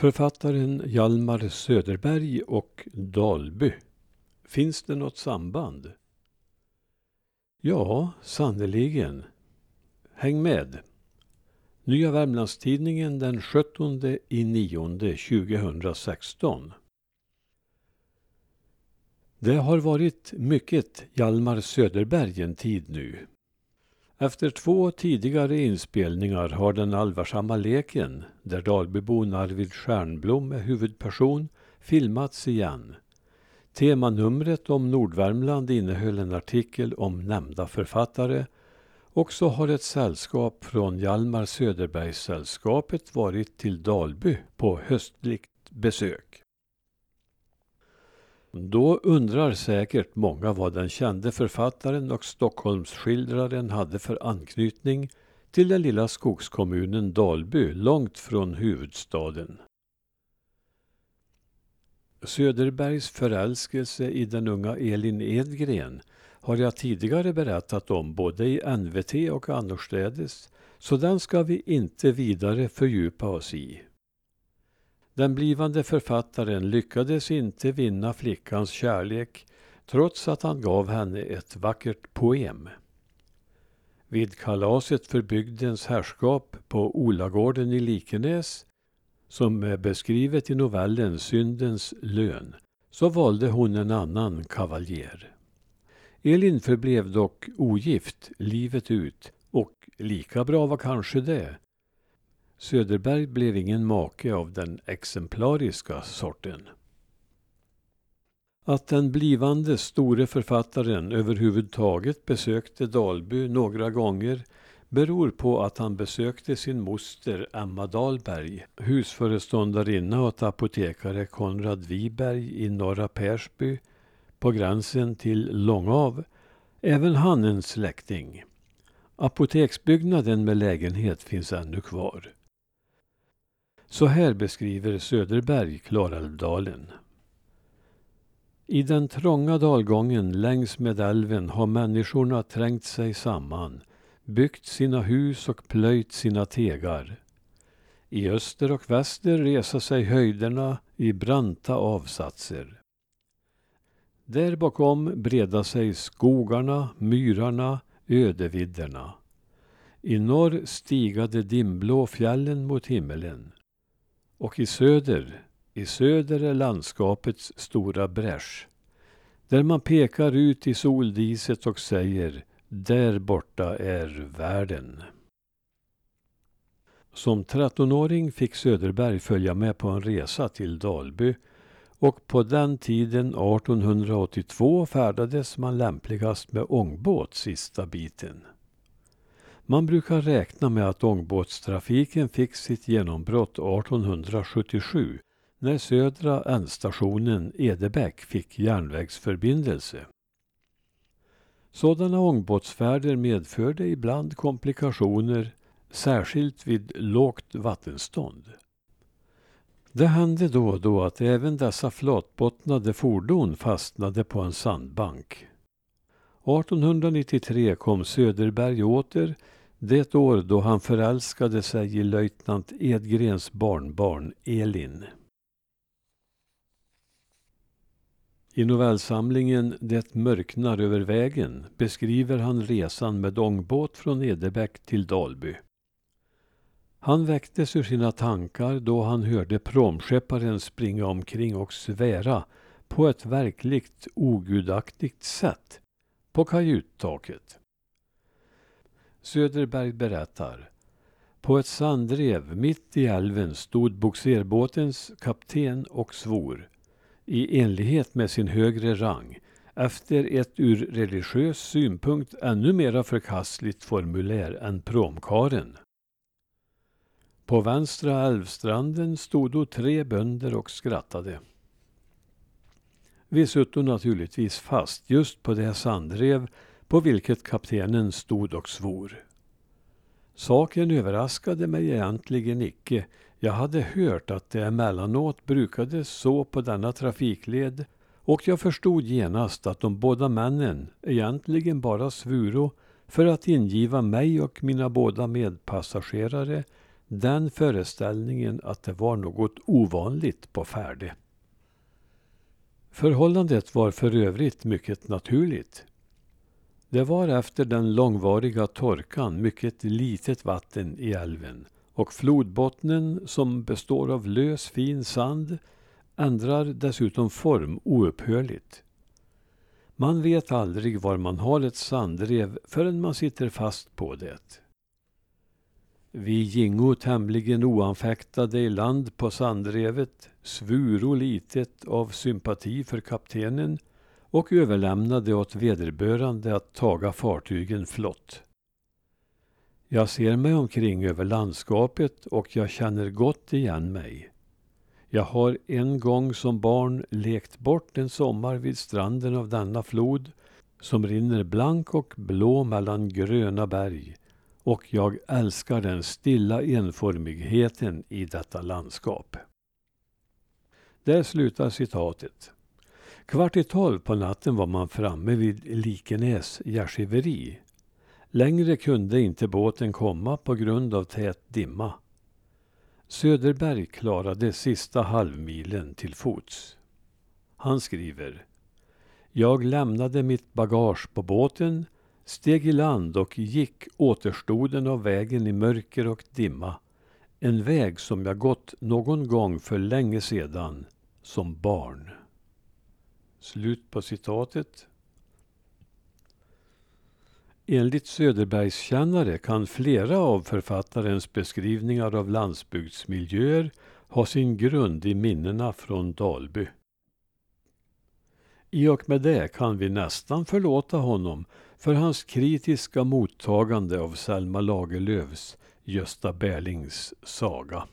Författaren Hjalmar Söderberg och Dalby. Finns det något samband? Ja, sannerligen. Häng med! Nya Värmlandstidningen den 17 i 9 2016. Det har varit mycket Hjalmar Söderberg en tid nu. Efter två tidigare inspelningar har Den allvarsamma leken, där Dalbybon Arvid Stjernblom är huvudperson, filmats igen. Temanumret om Nordvärmland innehöll en artikel om nämnda författare och så har ett sällskap från Hjalmar Söderbergssällskapet varit till Dalby på höstligt besök. Då undrar säkert många vad den kände författaren och Stockholmsskildraren hade för anknytning till den lilla skogskommunen Dalby långt från huvudstaden. Söderbergs förälskelse i den unga Elin Edgren har jag tidigare berättat om både i NVT och annorstädes, så den ska vi inte vidare fördjupa oss i. Den blivande författaren lyckades inte vinna flickans kärlek trots att han gav henne ett vackert poem. Vid kalaset för bygdens herrskap på Olagården i Likenäs, som är beskrivet i novellen Syndens lön, så valde hon en annan kavaljer. Elin förblev dock ogift livet ut och lika bra var kanske det. Söderberg blev ingen make av den exemplariska sorten. Att den blivande store författaren överhuvudtaget besökte Dalby några gånger beror på att han besökte sin moster Emma Dahlberg, husföreståndarinna åt apotekare Konrad Wiberg i Norra Persby på gränsen till Långav, även han en släkting. Apoteksbyggnaden med lägenhet finns ännu kvar. Så här beskriver Söderberg Klarälvdalen. I den trånga dalgången längs med älven har människorna trängt sig samman, byggt sina hus och plöjt sina tegar. I öster och väster reser sig höjderna i branta avsatser. Där bakom breda sig skogarna, myrarna, ödevidderna. I norr stiga de dimblå fjällen mot himmelen. Och i söder, i söder är landskapets stora bräsch. Där man pekar ut i soldiset och säger där borta är världen. Som 13-åring fick Söderberg följa med på en resa till Dalby och på den tiden 1882 färdades man lämpligast med ångbåt sista biten. Man brukar räkna med att ångbåtstrafiken fick sitt genombrott 1877 när södra ändstationen Edebäck fick järnvägsförbindelse. Sådana ångbåtsfärder medförde ibland komplikationer, särskilt vid lågt vattenstånd. Det hände då och då att även dessa flatbottnade fordon fastnade på en sandbank. 1893 kom Söderberg åter, det år då han förälskade sig i löjtnant Edgrens barnbarn Elin. I novellsamlingen Det mörknar över vägen beskriver han resan med ångbåt från Edebäck till Dalby. Han väcktes ur sina tankar då han hörde pråmskepparen springa omkring och svära på ett verkligt ogudaktigt sätt på kajuttaket. Söderberg berättar. På ett sandrev mitt i älven stod bogserbåtens kapten och svor i enlighet med sin högre rang efter ett ur religiös synpunkt ännu mera förkastligt formulär än promkaren. På vänstra älvstranden stod då tre bönder och skrattade. Vi sutto naturligtvis fast just på det sandrev på vilket kaptenen stod och svor. Saken överraskade mig egentligen icke. Jag hade hört att det emellanåt brukades så på denna trafikled och jag förstod genast att de båda männen egentligen bara svuro för att ingiva mig och mina båda medpassagerare den föreställningen att det var något ovanligt på färde. Förhållandet var för övrigt mycket naturligt. Det var efter den långvariga torkan mycket litet vatten i älven och flodbottnen som består av lös fin sand ändrar dessutom form oupphörligt. Man vet aldrig var man har ett sandrev förrän man sitter fast på det. Vi gingo tämligen oanfäktade i land på sandrevet, svuro litet av sympati för kaptenen och överlämnade åt vederbörande att taga fartygen flott. Jag ser mig omkring över landskapet och jag känner gott igen mig. Jag har en gång som barn lekt bort en sommar vid stranden av denna flod som rinner blank och blå mellan gröna berg och jag älskar den stilla enformigheten i detta landskap. Där slutar citatet. Kvart i tolv på natten var man framme vid Likenäs gärdesgiveri. Längre kunde inte båten komma på grund av tät dimma. Söderberg klarade sista halvmilen till fots. Han skriver Jag lämnade mitt bagage på båten, steg i land och gick återstoden av vägen i mörker och dimma. En väg som jag gått någon gång för länge sedan, som barn. Slut på citatet. Enligt Söderbergskännare kan flera av författarens beskrivningar av landsbygdsmiljöer ha sin grund i minnena från Dalby. I och med det kan vi nästan förlåta honom för hans kritiska mottagande av Selma Lagerlöfs Gösta Berlings saga.